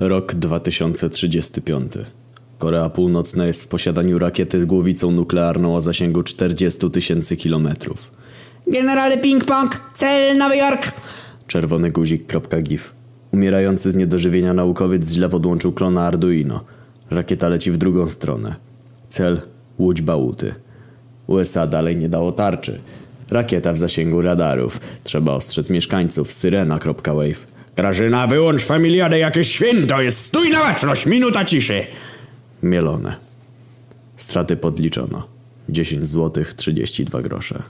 Rok 2035. Korea Północna jest w posiadaniu rakiety z głowicą nuklearną o zasięgu 40 tysięcy kilometrów. Generale Ping Pong, cel Nowy Jork. Czerwony guzik.gif. Umierający z niedożywienia naukowiec źle podłączył klona Arduino. Rakieta leci w drugą stronę. Cel Łódź Bałuty. USA dalej nie dało tarczy. Rakieta w zasięgu radarów. Trzeba ostrzec mieszkańców. Syrena.wave. Grażyna, wyłącz familiadę, jakieś święto jest. Stój na baczność, minuta ciszy. Mielone. Straty podliczono. 10 zł 32 grosze.